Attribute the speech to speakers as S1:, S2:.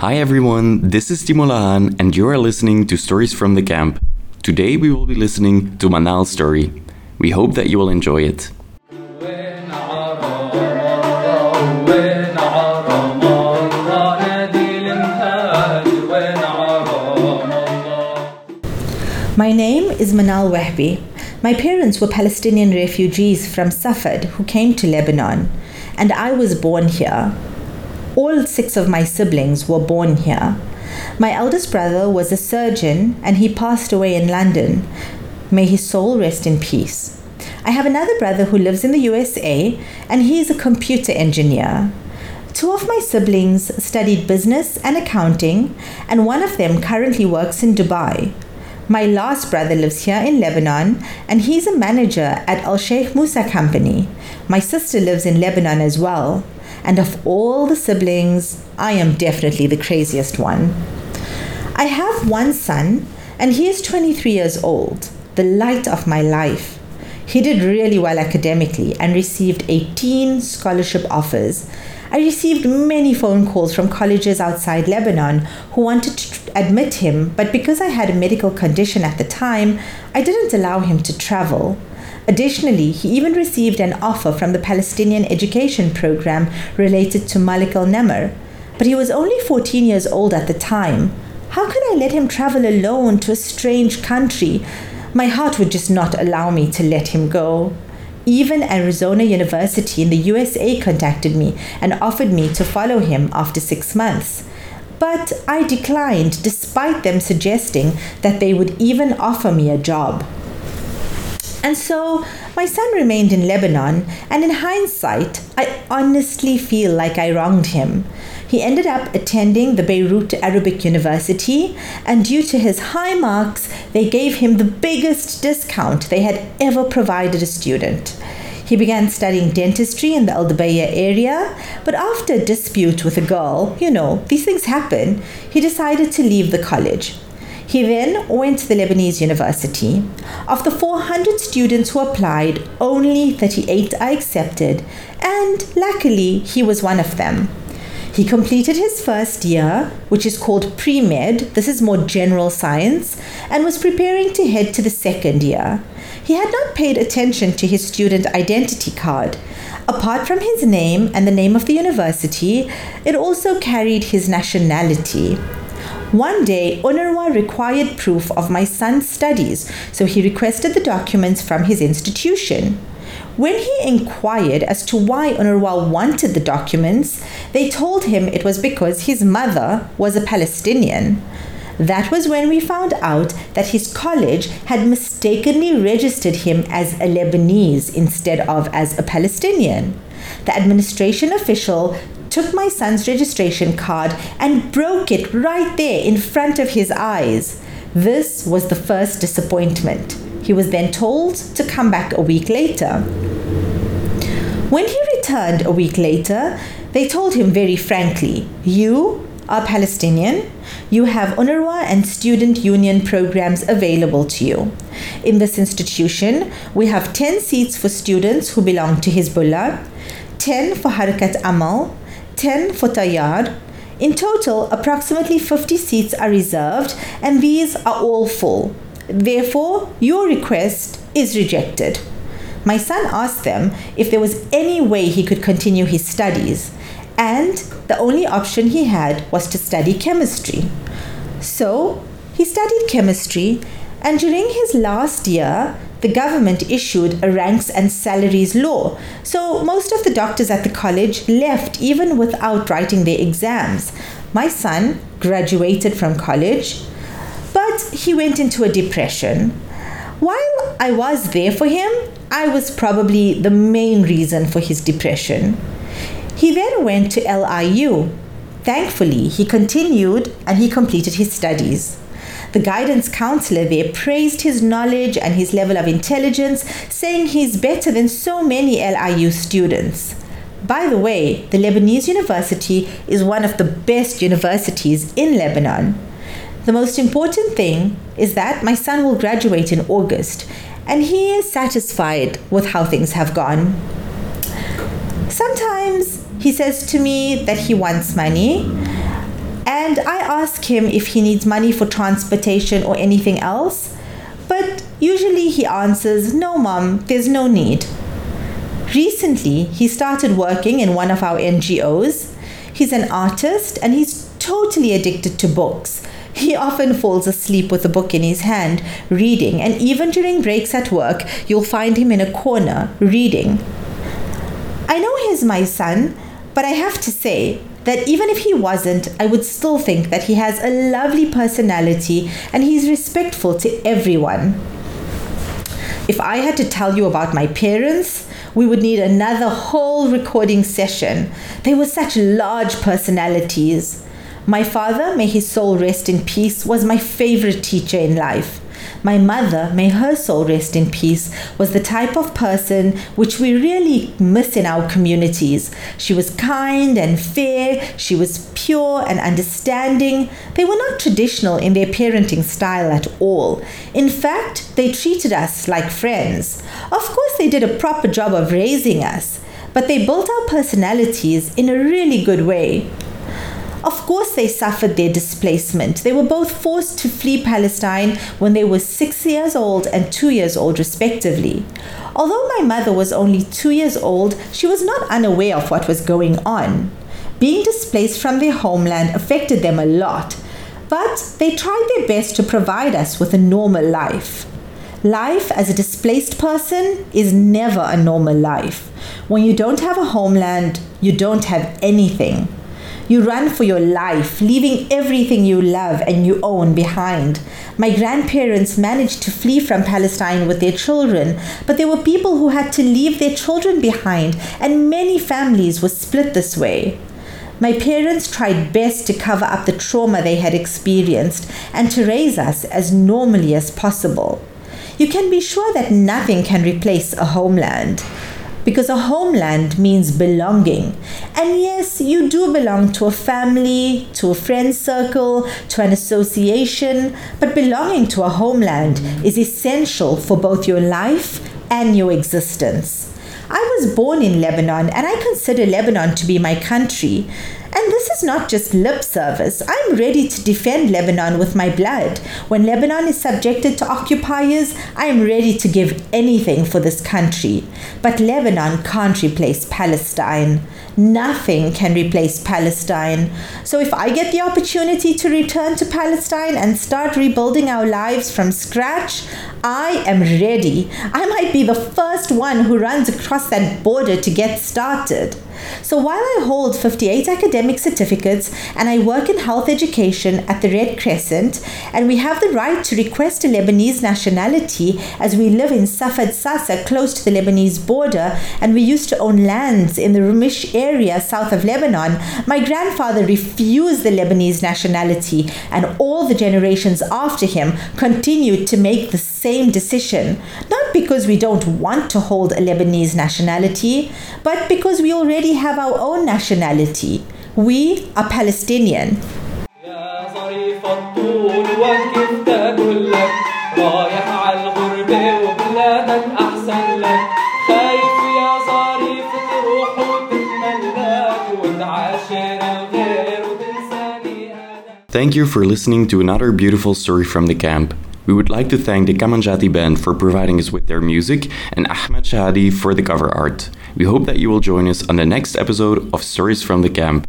S1: Hi everyone, this is Timo Lahan and you are listening to Stories from the Camp. Today we will be listening to Manal's story. We hope that you will enjoy it.
S2: My name is Manal Wahbi. My parents were Palestinian refugees from Safed who came to Lebanon, and I was born here. All six of my siblings were born here. My eldest brother was a surgeon and he passed away in London. May his soul rest in peace. I have another brother who lives in the USA and he is a computer engineer. Two of my siblings studied business and accounting, and one of them currently works in Dubai. My last brother lives here in Lebanon and he's a manager at Al Sheikh Musa Company. My sister lives in Lebanon as well. And of all the siblings, I am definitely the craziest one. I have one son, and he is 23 years old, the light of my life. He did really well academically and received 18 scholarship offers. I received many phone calls from colleges outside Lebanon who wanted to admit him, but because I had a medical condition at the time, I didn't allow him to travel. Additionally, he even received an offer from the Palestinian education program related to Malik al Namr, but he was only 14 years old at the time. How could I let him travel alone to a strange country? My heart would just not allow me to let him go. Even Arizona University in the USA contacted me and offered me to follow him after six months. But I declined despite them suggesting that they would even offer me a job. And so my son remained in Lebanon, and in hindsight, I honestly feel like I wronged him. He ended up attending the Beirut Arabic University, and due to his high marks, they gave him the biggest discount they had ever provided a student. He began studying dentistry in the Al Dabiya area, but after a dispute with a girl, you know, these things happen, he decided to leave the college. He then went to the Lebanese University. Of the 400 students who applied, only 38 are accepted, and luckily, he was one of them. He completed his first year, which is called pre med, this is more general science, and was preparing to head to the second year. He had not paid attention to his student identity card. Apart from his name and the name of the university, it also carried his nationality. One day, UNRWA required proof of my son's studies, so he requested the documents from his institution. When he inquired as to why UNRWA wanted the documents, they told him it was because his mother was a Palestinian. That was when we found out that his college had mistakenly registered him as a Lebanese instead of as a Palestinian. The administration official took my son's registration card and broke it right there in front of his eyes. This was the first disappointment. He was then told to come back a week later. When he returned a week later, they told him very frankly, You are Palestinian. You have UNRWA and student union programs available to you. In this institution, we have 10 seats for students who belong to Hezbollah, 10 for Harakat Amal, 10 for Tayyar. In total, approximately 50 seats are reserved, and these are all full. Therefore, your request is rejected. My son asked them if there was any way he could continue his studies, and the only option he had was to study chemistry. So, he studied chemistry, and during his last year, the government issued a ranks and salaries law. So most of the doctors at the college left even without writing their exams. My son graduated from college, but he went into a depression. While I was there for him, I was probably the main reason for his depression. He then went to LIU. Thankfully, he continued and he completed his studies. The guidance counselor there praised his knowledge and his level of intelligence, saying he's better than so many LIU students. By the way, the Lebanese University is one of the best universities in Lebanon. The most important thing is that my son will graduate in August, and he is satisfied with how things have gone. Sometimes he says to me that he wants money, and I ask him if he needs money for transportation or anything else, but usually he answers, No, mom, there's no need. Recently, he started working in one of our NGOs. He's an artist and he's totally addicted to books. He often falls asleep with a book in his hand, reading, and even during breaks at work, you'll find him in a corner reading. I know he's my son, but I have to say that even if he wasn't, I would still think that he has a lovely personality and he's respectful to everyone. If I had to tell you about my parents, we would need another whole recording session. They were such large personalities. My father, may his soul rest in peace, was my favorite teacher in life. My mother, may her soul rest in peace, was the type of person which we really miss in our communities. She was kind and fair, she was pure and understanding. They were not traditional in their parenting style at all. In fact, they treated us like friends. Of course, they did a proper job of raising us, but they built our personalities in a really good way. Of course, they suffered their displacement. They were both forced to flee Palestine when they were six years old and two years old, respectively. Although my mother was only two years old, she was not unaware of what was going on. Being displaced from their homeland affected them a lot, but they tried their best to provide us with a normal life. Life as a displaced person is never a normal life. When you don't have a homeland, you don't have anything. You run for your life, leaving everything you love and you own behind. My grandparents managed to flee from Palestine with their children, but there were people who had to leave their children behind, and many families were split this way. My parents tried best to cover up the trauma they had experienced and to raise us as normally as possible. You can be sure that nothing can replace a homeland because a homeland means belonging. And yes, you do belong to a family, to a friend circle, to an association, but belonging to a homeland is essential for both your life and your existence. I was born in Lebanon and I consider Lebanon to be my country. Is not just lip service. I'm ready to defend Lebanon with my blood. When Lebanon is subjected to occupiers, I am ready to give anything for this country. But Lebanon can't replace Palestine. Nothing can replace Palestine. So if I get the opportunity to return to Palestine and start rebuilding our lives from scratch, I am ready. I might be the first one who runs across that border to get started. So while I hold 58 academic certificates and I work in health education at the Red Crescent, and we have the right to request a Lebanese nationality as we live in Safed Sasa close to the Lebanese border, and we used to own lands in the Rumish area south of Lebanon, my grandfather refused the Lebanese nationality, and all the generations after him continued to make the same decision. Not because we don't want to hold a Lebanese nationality, but because we already have our own nationality. We are Palestinian.
S1: Thank you for listening to another beautiful story from the camp. We would like to thank the Kamanjati band for providing us with their music and Ahmed Shahadi for the cover art. We hope that you will join us on the next episode of Stories from the Camp.